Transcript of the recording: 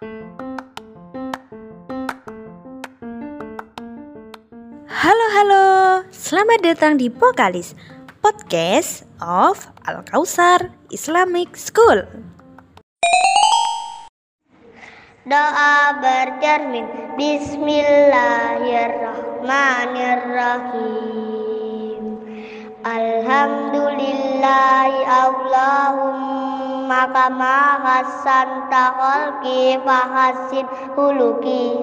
Halo halo, selamat datang di Pokalis Podcast of Al Kausar Islamic School. Doa bercermin. Bismillahirrahmanirrahim. Alhamdulillahi Allahumma kama hasan taholki fahasin huluki